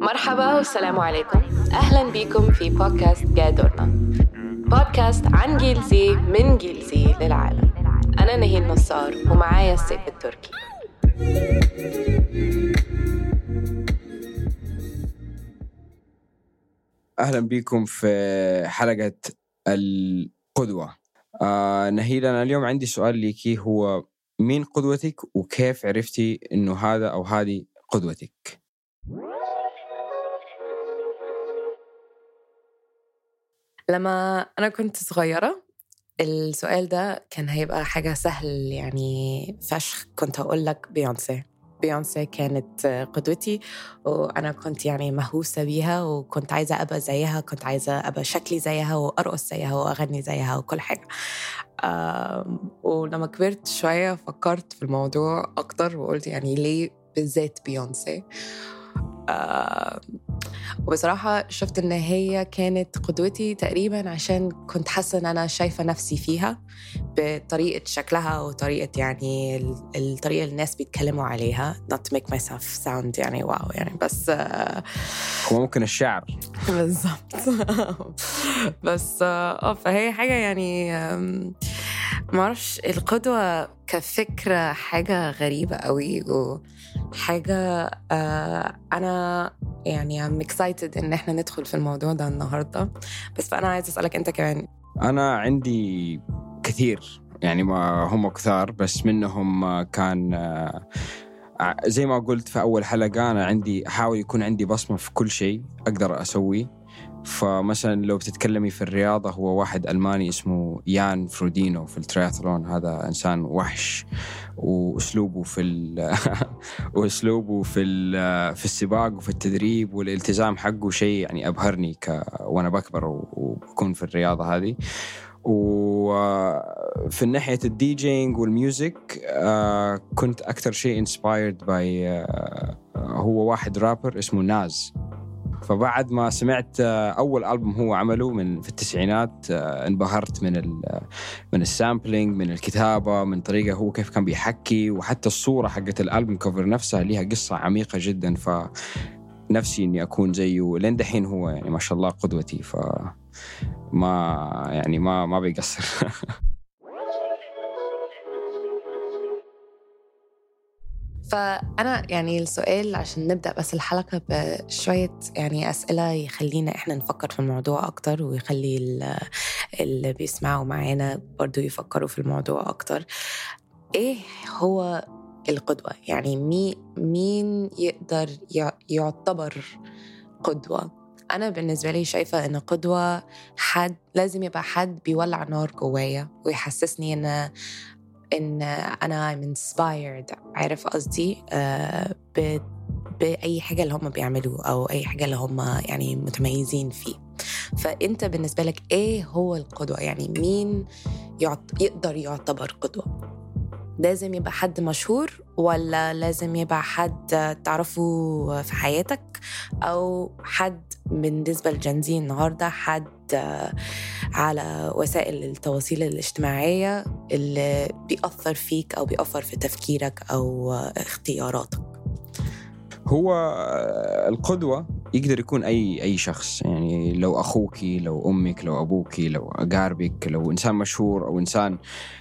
مرحبا والسلام عليكم. أهلا بكم في بودكاست جادورنا. بودكاست عن جيل زي من جيل زي للعالم. أنا نهين نصار ومعايا السيف التركي. أهلا بكم في حلقة القدوة. آه نهيل أنا اليوم عندي سؤال ليكي. هو مين قدوتك وكيف عرفتي إنه هذا أو هذه قدوتك؟ لما أنا كنت صغيرة السؤال ده كان هيبقى حاجة سهل يعني فشخ. كنت هقول لك بيونسي بيونسي كانت قدوتي وأنا كنت يعني مهووسة بيها وكنت عايزة أبقى زيها كنت عايزة أبقى شكلي زيها وأرقص زيها وأغني زيها وكل حاجة. آم، ولما كبرت شوية فكرت في الموضوع أكتر وقلت يعني ليه بالذات بيونسي؟ وبصراحة شفت إن هي كانت قدوتي تقريبا عشان كنت حاسة إن أنا شايفة نفسي فيها بطريقة شكلها وطريقة يعني ال- الطريقة اللي الناس بيتكلموا عليها. Not to make myself sound يعني واو يعني بس آه، هو ممكن الشعر. بالظبط. بس آه فهي حاجة يعني معرفش القدوة كفكرة حاجة غريبة قوي وحاجة آه، أنا يعني I'm excited إن إحنا ندخل في الموضوع ده النهاردة. بس فأنا عايزة أسألك أنت كمان. أنا عندي كثير يعني ما هم كثار بس منهم كان آه، زي ما قلت في أول حلقة أنا عندي احاول يكون عندي بصمة في كل شيء أقدر أسويه. فمثلا لو بتتكلمي في الرياضة هو واحد ألماني اسمه يان فرودينو في الترياثلون. هذا إنسان وحش وأسلوبه في وأسلوبه في في السباق وفي التدريب والالتزام حقه شيء يعني أبهرني ك وأنا بكبر وبكون في الرياضة هذه. وفي ناحية ال DJing وال music آه، كنت أكثر شيء inspired by هو واحد رابر اسمه Nas. فبعد ما سمعت آه، أول ألبوم هو عمله من في التسعينات آه، انبهرت من ال من السامبلينج من الكتابة من طريقة هو كيف كان بيحكي وحتى الصورة حقت الألبوم كفر نفسها لها قصة عميقة جدا. ف نفسي إني أكون زيه لين دحين هو يعني ما شاء الله قدوتي. ف ما يعني ما ما بيقصر. فأنا يعني السؤال عشان نبدأ بس الحلقة بشوية يعني أسئلة يخلينا إحنا نفكر في الموضوع أكتر ويخلي ال- اللي بيسمعوا معانا برضو يفكروا في الموضوع أكتر. إيه هو القدوة؟ يعني مي مين يقدر يع- يعتبر قدوة؟ أنا بالنسبة لي شايفة إن قدوة حد لازم يبقى حد بيولع نار جوايا ويحسسني إن إن أنا I'm inspired عارف قصدي؟ آه، بأي حاجة اللي هم بيعملوه أو أي حاجة اللي هم يعني متميزين فيه. فأنت بالنسبة لك إيه هو القدوة؟ يعني مين يعت... يقدر يعتبر قدوة؟ لازم يبقى حد مشهور ولا لازم يبقى حد تعرفه في حياتك؟ أو حد بالنسبة لجنزي النهارده حد على وسائل التواصل الاجتماعية اللي بيأثر فيك أو بيأثر في تفكيرك أو اختياراتك. هو آه، القدوة يقدر يكون أي أي شخص. يعني لو أخوك لو أمك لو أبوك لو أقاربك لو إنسان مشهور أو إنسان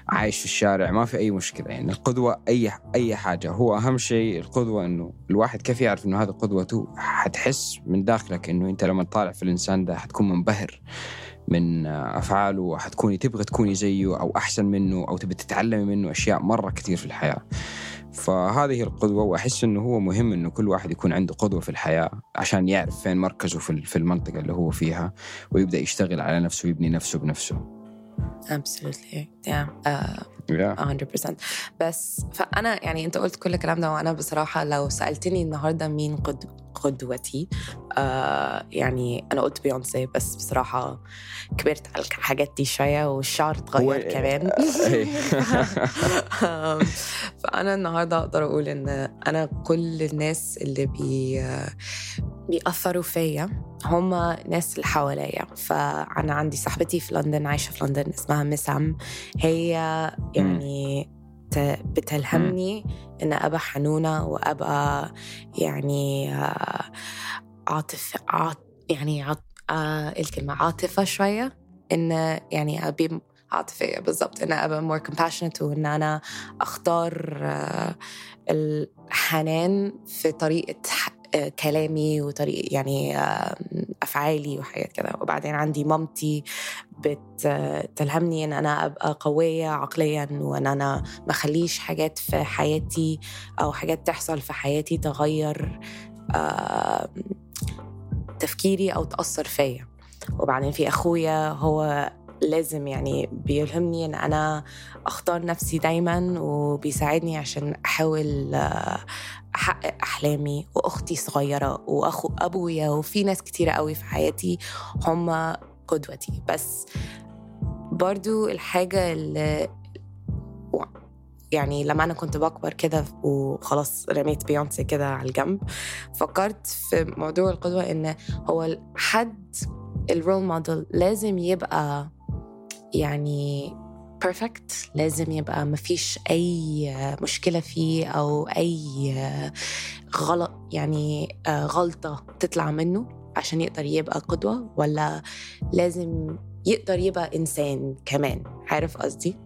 عايش في الشارع ما في أي مشكلة. يعني القدوة أي أي حاجة. هو أهم شيء القدوة إنه الواحد كيف يعرف إنه هذا قدوته حتحس من داخلك إنه أنت لما تطالع في الإنسان ده حتكون منبهر من أفعاله وحتكوني تبغى تكوني زيه أو أحسن منه أو تبي تتعلمي منه أشياء مرة كثير في الحياة. فهذه القدوة وأحس أنه هو مهم أنه كل واحد يكون عنده قدوة في الحياة عشان يعرف فين مركزه في في المنطقة اللي هو فيها ويبدأ يشتغل على نفسه ويبني نفسه بنفسه. Absolutely. Yeah. Uh, yeah. 100% بس فأنا يعني أنت قلت كل الكلام ده وأنا بصراحة لو سألتني النهاردة مين قد قدوتي. آه يعني أنا قلت بيونسي بس بصراحة كبرت على الحاجات دي شوية والشعر اتغير كمان. آم، فأنا النهاردة أقدر أقول إن أنا كل الناس اللي بي بيأثروا فيا هما ناس اللي حواليا. فأنا عندي صاحبتي في لندن عايشة في لندن اسمها مسام هي يعني بت بتلهمني إن أبقى حنونة وأبقى يعني آه، عاطف عاط يعني عاط آه الكلمة عاطفة شوية إن يعني أبي عاطفية بالضبط إن أبقى more compassionate وإن أنا أختار آه الحنان في طريقة كلامي وطريقة يعني أفعالي وحاجات كده. وبعدين عندي مامتي بتلهمني إن أنا أبقى قوية عقليا وإن أنا ما أخليش حاجات في حياتي أو حاجات تحصل في حياتي تغير تفكيري أو تأثر فيا. وبعدين في أخويا هو لازم يعني بيلهمني إن أنا أختار نفسي دايما وبيساعدني عشان أحاول أحقق أحلامي وأختي صغيرة واخو ابويا وفي ناس كتيرة قوي في حياتي هم قدوتي. بس برضو الحاجة اللي يعني لما أنا كنت بكبر كده وخلاص رميت بيونسي كده على الجنب فكرت في موضوع القدوة إن هو حد ال role model لازم يبقى يعني perfect لازم يبقى ما فيش أي مشكلة فيه أو أي غلط يعني غلطة تطلع منه عشان يقدر يبقى قدوة ولا لازم يقدر يبقى إنسان كمان. عارف قصدي؟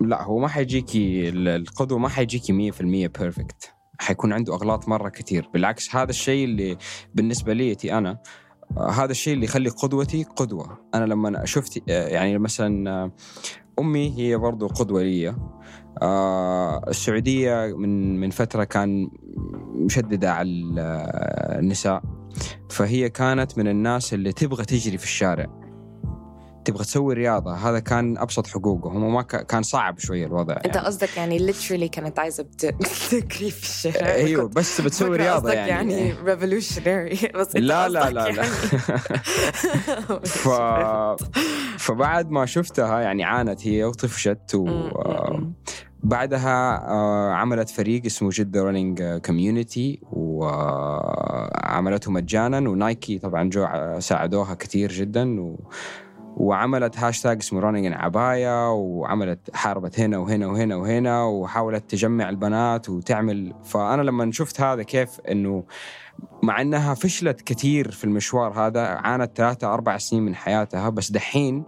لا هو ما حيجيكي القدوة ما حيجيكي 100% perfect حيكون عنده أغلاط مرة كثير بالعكس هذا الشيء اللي بالنسبة لي أنا هذا الشيء اللي يخلي قدوتي قدوة. أنا لما شفت يعني مثلا أمي هي برضو قدوة لي. آه السعودية من من فترة كان مشددة على النساء. فهي كانت من الناس اللي تبغى تجري في الشارع. تبغى تسوي رياضة هذا كان أبسط حقوقه هم ما كان صعب شوية الوضع. أنت يعني. قصدك يعني literally كانت عايزة تجري في الشارع أيوه بس بتسوي رياضة يعني. يعني revolutionary. بس لا لا لا لا. يعني. ف... فبعد ما شفتها يعني عانت هي وطفشت و بعدها عملت فريق اسمه جدة running community وعملته مجانا و Nike طبعا جو ساعدوها كثير جدا و وعملت هاشتاج اسمه running in عباية وعملت حاربت هنا وهنا وهنا وهنا وحاولت تجمع البنات وتعمل. فأنا لما شفت هذا كيف إنه مع إنها فشلت كثير في المشوار هذا عانت ثلاثة أربع سنين من حياتها بس دحين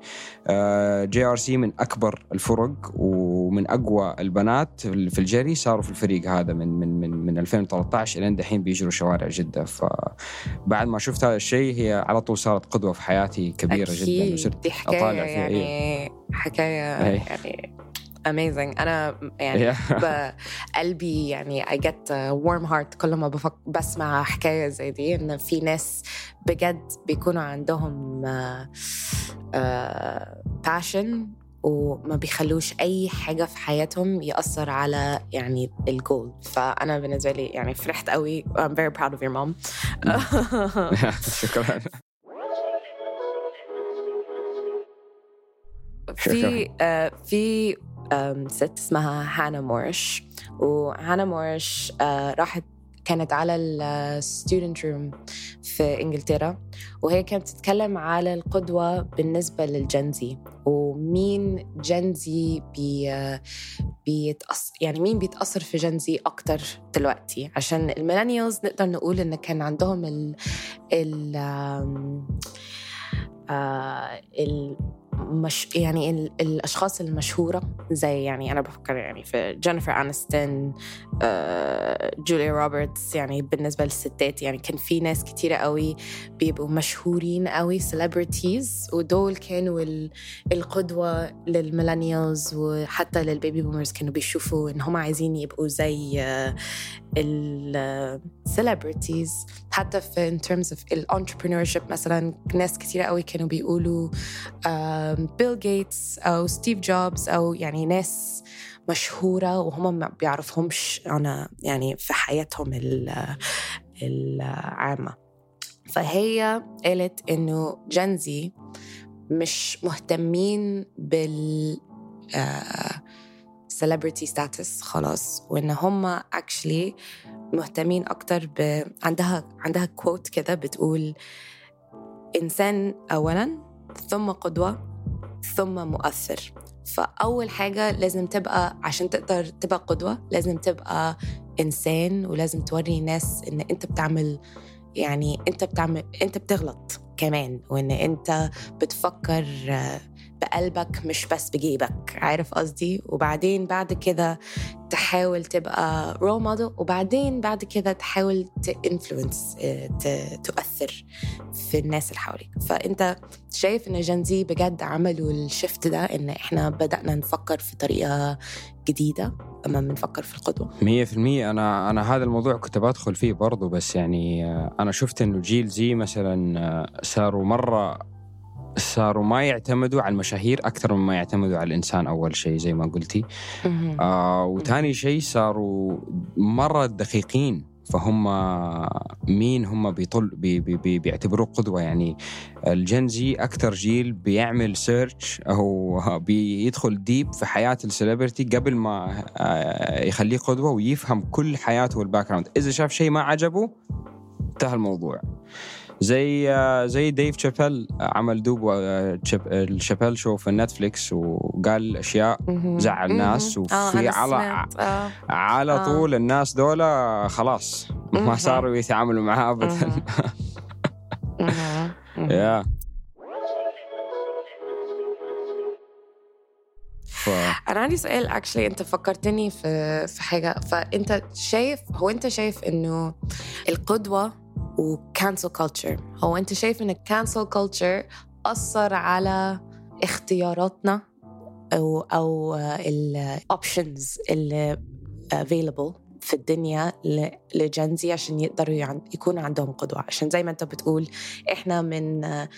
JRC من أكبر الفرق ومن أقوى البنات في الجري صاروا في الفريق هذا من من من من 2013 إلين دحين بيجروا شوارع جدة فبعد ما شفت هذا الشيء هي على طول صارت قدوة في حياتي كبيرة أكيد. جدا وصرت أطالع فيها يعني إيه. حكايه يعني amazing. أنا يعني قلبي يعني I get a warm heart كل ما بفك بسمع حكاية زي دي إن في ناس بجد بيكونوا عندهم باشن وما بيخلوش أي حاجة في حياتهم يأثر على يعني الجول فأنا بالنسبة لي يعني فرحت قوي. I'm very proud of your mom. شكرا. في في ست اسمها هانا مورش وهانا مورش راحت كانت على ال student room في إنجلترا. وهي كانت بتتكلم على القدوة بالنسبة لل Gen Z ومين Gen Z بي بيتأثر يعني مين بيتأثر في Gen Z أكتر دلوقتي؟ عشان ال millennials نقدر نقول إن كان عندهم ال ال آه ال مش يعني الأشخاص المشهورة زي يعني أنا بفكر يعني في جينيفر انستون جوليا روبرتس يعني بالنسبة للستات يعني كان في ناس كتيرة قوي بيبقوا مشهورين قوي celebrities ودول كانوا القدوة لل millennials وحتى لل baby boomers كانوا بيشوفوا إن هم عايزين يبقوا زي آه، ال celebrities حتى في in terms of ال entrepreneurship مثلا ناس كتيرة قوي كانوا بيقولوا بيل جيتس أو ستيف جوبز أو يعني ناس مشهورة وهم ما بيعرفهمش أنا يعني في حياتهم العامة. فهي قالت إنه Gen Z مش مهتمين بال celebrity status خلاص وإن هم actually مهتمين أكتر ب عندها عندها quote كده بتقول إنسان اولا ثم قدوة ثم مؤثر. فأول حاجة لازم تبقى عشان تقدر تبقى قدوة لازم تبقى إنسان ولازم توري الناس إن أنت بتعمل يعني أنت بتعمل أنت بتغلط كمان وإن أنت بتفكر بقلبك مش بس بجيبك. عارف قصدي؟ وبعدين بعد كده تحاول تبقى رول موديل وبعدين بعد كده تحاول تانفلونس تؤثر في الناس اللي حواليك. فأنت شايف إن جنزي بجد عملوا الشفت ده إن إحنا بدأنا نفكر في طريقة جديدة؟ لما بنفكر في القدوة؟ مية في المية. أنا أنا هذا الموضوع كنت بدخل فيه برضو بس يعني آه، أنا شفت إنه جيل زي مثلا آه، صاروا مرة صاروا ما يعتمدوا على المشاهير أكثر مما يعتمدوا على الإنسان أول شيء زي ما قلتي. آه وثاني شيء صاروا مرة دقيقين فهم مين؟ هم بيطل بي بي بي بيعتبروه قدوة. يعني ال Gen Z أكثر جيل بيعمل search أو بيدخل deep في حياة ال celebrity قبل ما آه، يخليه قدوة ويفهم كل حياته وال background إذا شاف شيء ما عجبه انتهى الموضوع. زي آه، زي ديف شابيل عمل دوب آه، شاب- ال Chappelle show في نتفليكس وقال أشياء. زعل ناس. وفي آه، أنا على-. آه. على آه. طول الناس دول خلاص ما. صاروا يتعاملوا معاه ابدا. يا ف... أنا عندي سؤال actually أنت فكرتني في في حاجة فأنت شايف هو أنت شايف إنه القدوة و cancel culture هو أنت شايف إن ال cancel culture أثر على اختياراتنا أو أو ال options اللي available في الدنيا ل Gen Z عشان يقدروا يكون عندهم قدوة. عشان زي ما أنت بتقول إحنا من آه،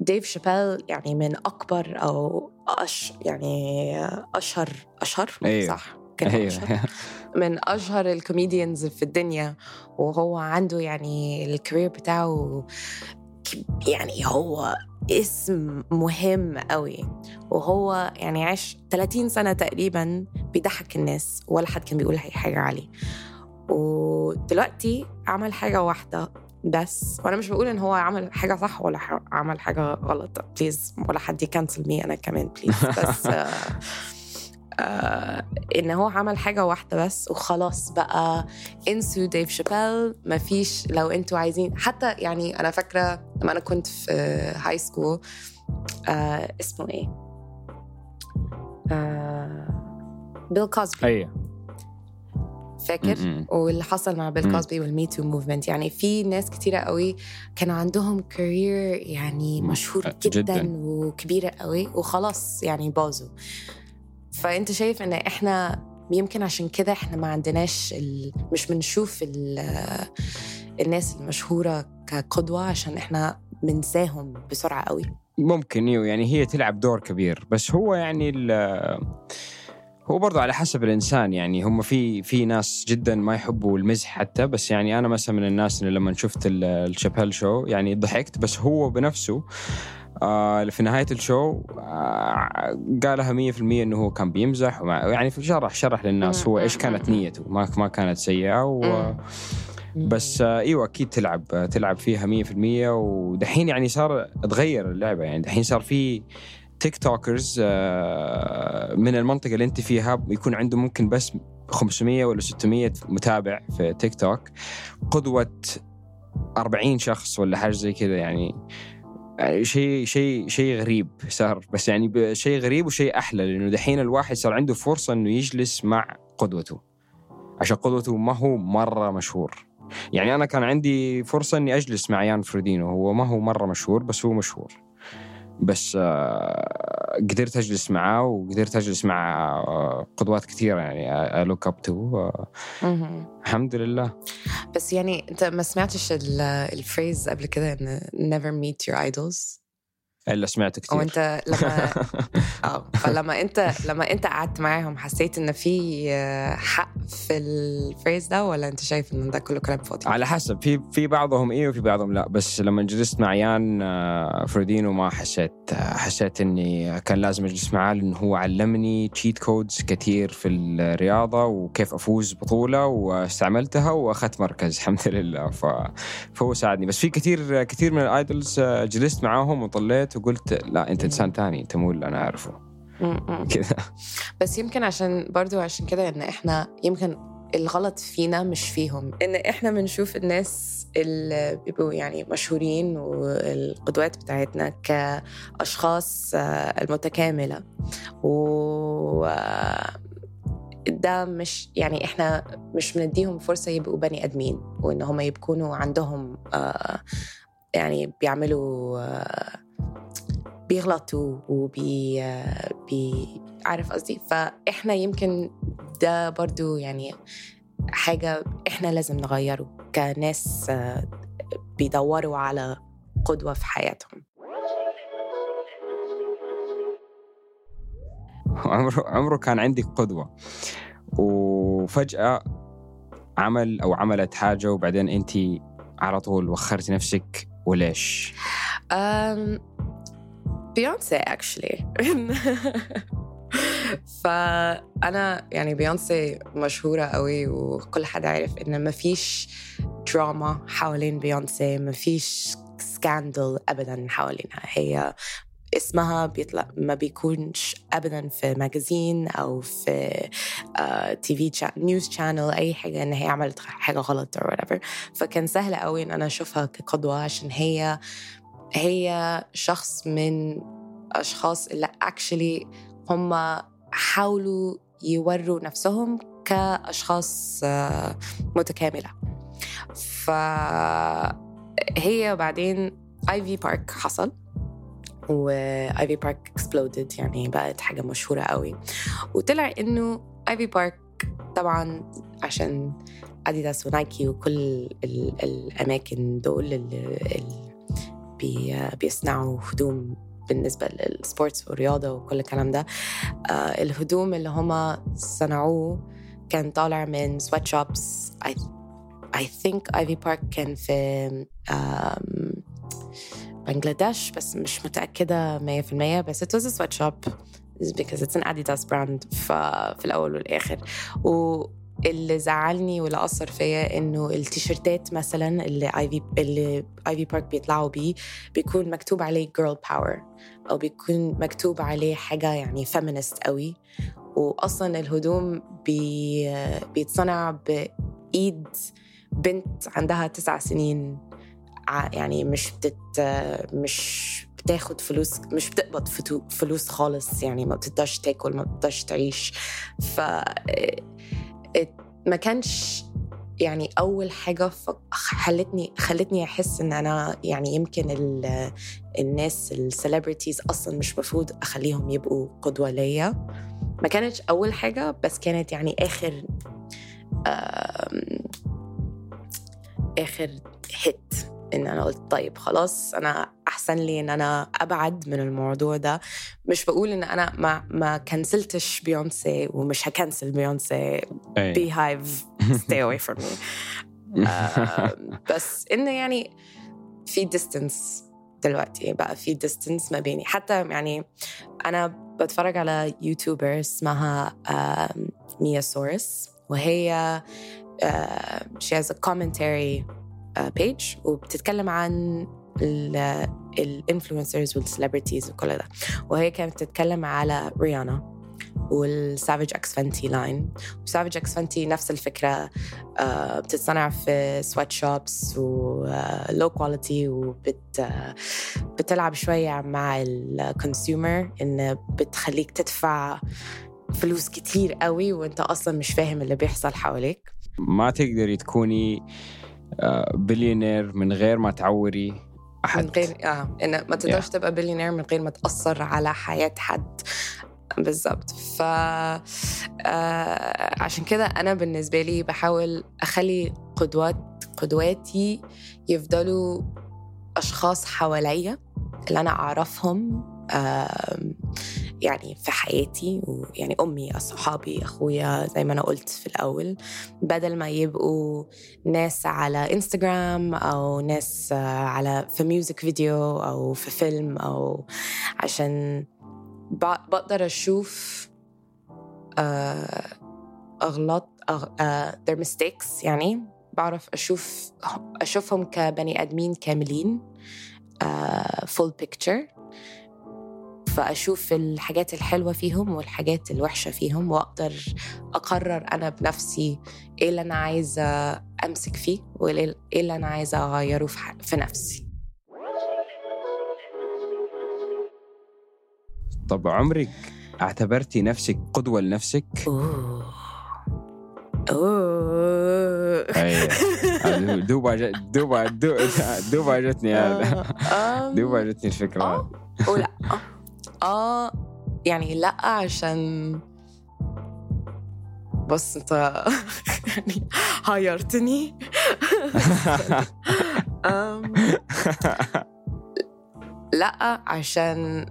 ديف شابيل يعني من أكبر أو أش يعني اشهر أشهر؟ أيوه. صح. كده أشهر. من أشهر ال comedians في الدنيا وهو عنده يعني ال career بتاعه يعني هو اسم مهم قوي وهو يعني عاش 30 سنة تقريبا بيضحك الناس ولا حد كان بيقول أي حاجة عليه. ودلوقتي عمل حاجة واحدة بس وأنا مش بقول إن هو عمل حاجة صح ولا عمل حاجة غلط. please ولا حد ي cancel me أنا كمان please بس إن هو عمل حاجة واحدة بس وخلاص بقى انسوا ديف شابيل مفيش لو أنتوا عايزين حتى يعني أنا فاكرة لما أنا كنت في high school آه اسمه إيه آه بيل كوزبي أيوه فاكر. واللي حصل مع بيل. كوزبي وال Me Too movement يعني في ناس كتيرة قوي كان عندهم career يعني. مشهور جدا, جداً. وكبيرة قوي وخلاص يعني باظوا فأنت شايف إن إحنا يمكن عشان كده إحنا ما عندناش ال... مش بنشوف ال... الناس المشهورة كقدوة عشان إحنا بنساهم بسرعة قوي. ممكن إيوه يعني هي تلعب دور كبير. بس هو يعني ال- هو برضه على حسب الإنسان يعني هم في في ناس جدا ما يحبوا المزح حتى. بس يعني أنا مثلا من الناس اللي لما شفت ال- الشابيل شو يعني ضحكت. بس هو بنفسه آه في نهاية الشو آه قالها 100% إنه هو كان بيمزح ومع يعني في شرح شرح للناس هو إيش كانت نيته ما ما كانت سيئة و. بس آه، إيوه أكيد تلعب تلعب فيها 100% ودحين يعني صار تغير اللعبة يعني دحين صار في تيك توكرز من المنطقة اللي أنت فيها يكون عنده ممكن بس 500 ولا 600 متابع في تيك توك قدوة 40 شخص ولا حاجة زي كذا يعني يعني شيء شيء شيء غريب صار. بس يعني شيء غريب وشيء أحلى لأنه دحين الواحد صار عنده فرصة إنه يجلس مع قدوته. عشان قدوته ما هو مرة مشهور. يعني أنا كان عندي فرصة إني أجلس مع يان فرودينو هو ما هو مرة مشهور بس هو مشهور. بس آه، قدرت أجلس معاه وقدرت أجلس مع آه، قدوات كثيرة يعني look up to. الحمد لله. بس يعني أنت ما سمعتش ال- phrase قبل كده إن never meet your idols إلا سمعت كثير أو أنت لما آه فلما أنت لما أنت قعدت معاهم حسيت إن في آه، حق في ال phrase ده ولا أنت شايف إن ده كله كلام فاضي؟ على حسب. في في بعضهم إيه وفي بعضهم لا. بس لما جلست مع يان آه، فرودينو ما حسيت آه، حسيت إني كان لازم أجلس معاه لأنه هو علمني cheat codes كثير في الرياضة وكيف أفوز بطولة واستعملتها وأخذت مركز الحمد لله. ف... فهو ساعدني. بس في كثير كثير من ال idols جلست معاهم وطليت وقلت لا انت انسان ثاني انت مو اللي أنا أعرفه. كده بس يمكن عشان برضو عشان كده إن إحنا يمكن الغلط فينا مش فيهم. إن إحنا بنشوف الناس اللي بيبقوا يعني مشهورين والقدوات بتاعتنا كأشخاص آه، المتكاملة. و آه، ده مش يعني إحنا مش بنديهم فرصة يبقوا بني آدمين وإن هم يكونوا عندهم آه، يعني بيعملوا بيغلطوا وبي بي عارف قصدي؟ فإحنا يمكن ده برضو يعني حاجة إحنا لازم نغيره كناس بيدوروا على قدوة في حياتهم. عمره عمره كان عندك قدوة. وفجأة عمل أو عملت حاجة وبعدين أنت على طول وخرتي نفسك وليش؟ Um, بيونسي actually. فأنا يعني بيونسي مشهورة قوي وكل حد عارف إن مفيش دراما حوالين بيونسي مفيش scandal أبدا حوالينها. هي اسمها بيطلع ما بيكونش ابدا في magazine أو في TV news channel أي حاجة إن هي عملت حاجة غلط أو whatever. فكان سهل قوي إن أنا أشوفها كقدوة عشان هي هي شخص من أشخاص اللي actually هم حاولوا يوروا نفسهم كأشخاص آه، متكاملة. فهي بعدين Ivy Park حصل و Ivy Park exploded يعني بقت حاجة مشهورة قوي. وطلع إنه Ivy Park طبعا عشان اديداس ونايكي وكل ال- الأماكن دول اللي بي بيصنعوا هدوم بالنسبة لل sports والرياضة وكل الكلام ده. آه الهدوم اللي هما صنعوه كان طالع من sweatshops I think Ivy Park كان في بنجلاديش بس مش متأكدة 100% بس it was a sweatshop because it's an Adidas brand ففي الأول والآخر. واللي زعلني واللي أثر فيا إنه التيشيرتات مثلا اللي Ivy اللي Ivy Park بيطلعوا بيه بيكون مكتوب عليه girl power أو بيكون مكتوب عليه حاجة يعني feminist قوي. وأصلا الهدوم بي بيتصنع بإيد بنت عندها تسع سنين. يعني مش بتت مش بتاخد فلوس مش بتقبض فلوس خالص يعني ما بتقدرش تاكل ما بتقدرش تعيش. ف ما كانش يعني أول حاجة خلتني خلتني أحس إن أنا يعني يمكن ال- الناس السليبرتيز أصلا مش مفروض أخليهم يبقوا قدوة ليا. ما كانتش أول حاجة بس كانت يعني آخر آخر هيت إن أنا قلت طيب خلاص أنا أحسن لي إن أنا أبعد من الموضوع ده. مش بقول إن أنا ما ما كنسلتش بيونسي ومش هكنسل بيونسي. Beyhive away from me. آه، بس انه يعني في distance دلوقتي بقى في distance ما بيني. حتى يعني أنا بتفرج على YouTuber اسمها ميا سورس وهي آه، she has a commentary آه، page وبتتكلم عن ال influencers وال celebrities وكل ده. وهي كانت بتتكلم على ريانا وال Savage X Fenty line و Savage X Fenty نفس الفكرة آه، بتتصنع في sweatshops و low quality وبت آه، بتلعب شوية مع ال consumer إن بتخليك تدفع فلوس كتير قوي وانت أصلا مش فاهم اللي بيحصل حواليك. ما تقدري تكوني آه، بليونير من غير ما تعوري أحد. من غير آه إن ما تقدرش تبقى بليونير من غير ما تأثر على حياة حد. بالظبط. ف آه عشان كده أنا بالنسبة لي بحاول أخلي قدوات قدواتي يفضلوا أشخاص حواليا اللي أنا أعرفهم آم، يعني في حياتي ويعني أمي أصحابي أخويا زي ما أنا قلت في الأول بدل ما يبقوا ناس على انستغرام أو ناس على في ميوزك فيديو أو في فيلم أو عشان بقدر أشوف آه، أغلاط أغ... آه، their mistakes يعني بعرف أشوف أشوفهم كبني آدمين كاملين آه، full picture. فأشوف الحاجات الحلوة فيهم والحاجات الوحشة فيهم وأقدر أقرر أنا بنفسي إيه اللي أنا عايزة أمسك فيه وإيه اللي أنا عايزة أغيره في, نفسي. طب عمرك اعتبرتي نفسك قدوة لنفسك؟ أوه. أوه. أيوه. دوبا دوبا دو- دوبا جتني هذا. دوبا جتني. هذه. ولا آه يعني لأ عشان بص انت يعني هايرتني. لأ عشان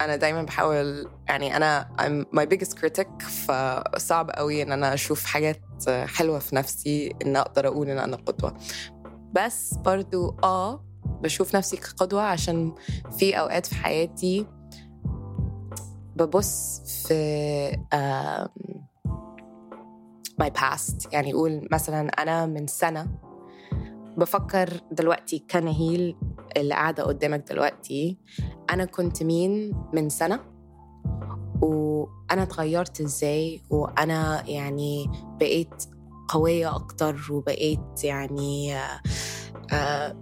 أنا دايما بحاول يعني أنا I'm my biggest critic فصعب قوي إن أنا أشوف حاجات حلوة في نفسي إن أقدر أقول إن أنا قدوة. بس برضو آه بشوف نفسي كقدوة عشان في أوقات في حياتي ببص في my past. يعني يقول مثلا أنا من سنة بفكر دلوقتي كنهيل اللي قاعدة قدامك دلوقتي. أنا كنت مين من سنة؟ وأنا اتغيرت إزاي؟ وأنا يعني بقيت قوية أكتر وبقيت يعني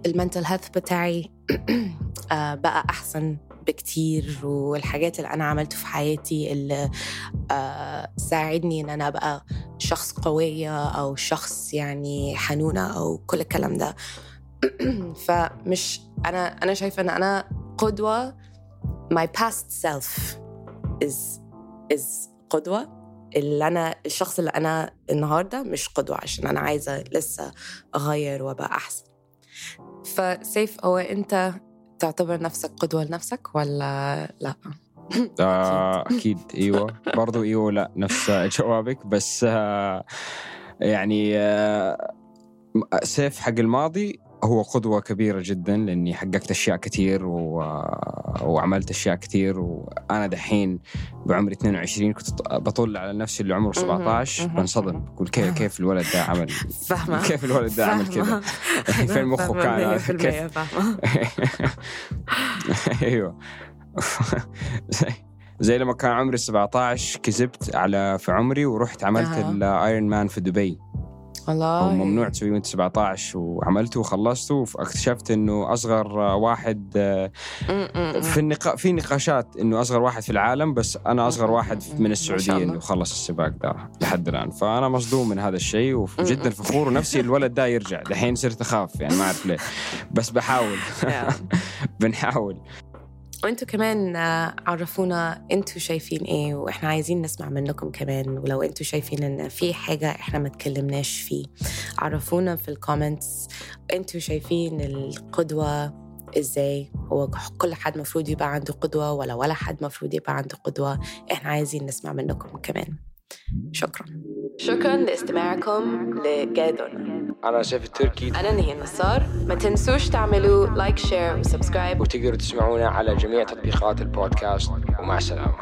المنتل هيلث بتاعي آه، بقى أحسن. بكتير والحاجات اللي أنا عملته في حياتي اللي آه، ساعدني إن أنا أبقى شخص قوية أو شخص يعني حنونة أو كل الكلام ده. فمش أنا أنا شايفة إن أنا قدوة. My past self is is قدوة. اللي أنا الشخص اللي أنا النهاردة مش قدوة عشان أنا عايزة لسه أغير وأبقى أحسن. فسيف هو أنت تعتبر نفسك قدوة لنفسك ولا لا؟ آه، أكيد. إيوه. برضو إيوه لا نفس جوابك. بس آه، يعني آه، سيف حق الماضي هو قدوة كبيرة جدا لأني حققت أشياء كثير و... وعملت أشياء كثير وأنا دحين بعمري 22 كنت بطل على نفسي اللي عمره 17 مهم. بنصدم. بقول كيف كيف الولد ده عمل فاهمة. كيف الولد ده عمل كذا فين مخه كان؟ كيف؟ أيوه. زي, لما كان عمري 17 كذبت على في عمري ورحت عملت. الايرون مان في دبي. والله. هو ممنوع تسويه وأنت 17 وعملته وخلصته واكتشفت إنه أصغر واحد في النقا... في نقاشات إنه أصغر واحد في العالم بس أنا أصغر واحد من السعودية الله. إنه خلص السباق ده لحد الآن. فأنا مصدوم من هذا الشيء وجدا فخور ونفسي الولد ده يرجع. دحين صرت أخاف يعني ما أعرف ليه. بس بحاول. بنحاول. وانتوا كمان آه، عرفونا أنتوا شايفين إيه وإحنا عايزين نسمع منكم كمان ولو أنتوا شايفين ان في حاجة إحنا ما تكلمناش فيه عرفونا في ال comments أنتوا شايفين القدوة إزاي؟ هو كل حد مفروض يبقى عنده قدوة ولا ولا حد مفروض يبقى عنده قدوة؟ إحنا عايزين نسمع منكم كمان. شكرا. شكرا لاستماعكم لجادون أنا سيف التركي. أنا نهي النصار. ما تنسوش تعملوا like share و subscribe وتقدروا تسمعونا على جميع تطبيقات البودكاست. ومع السلامة.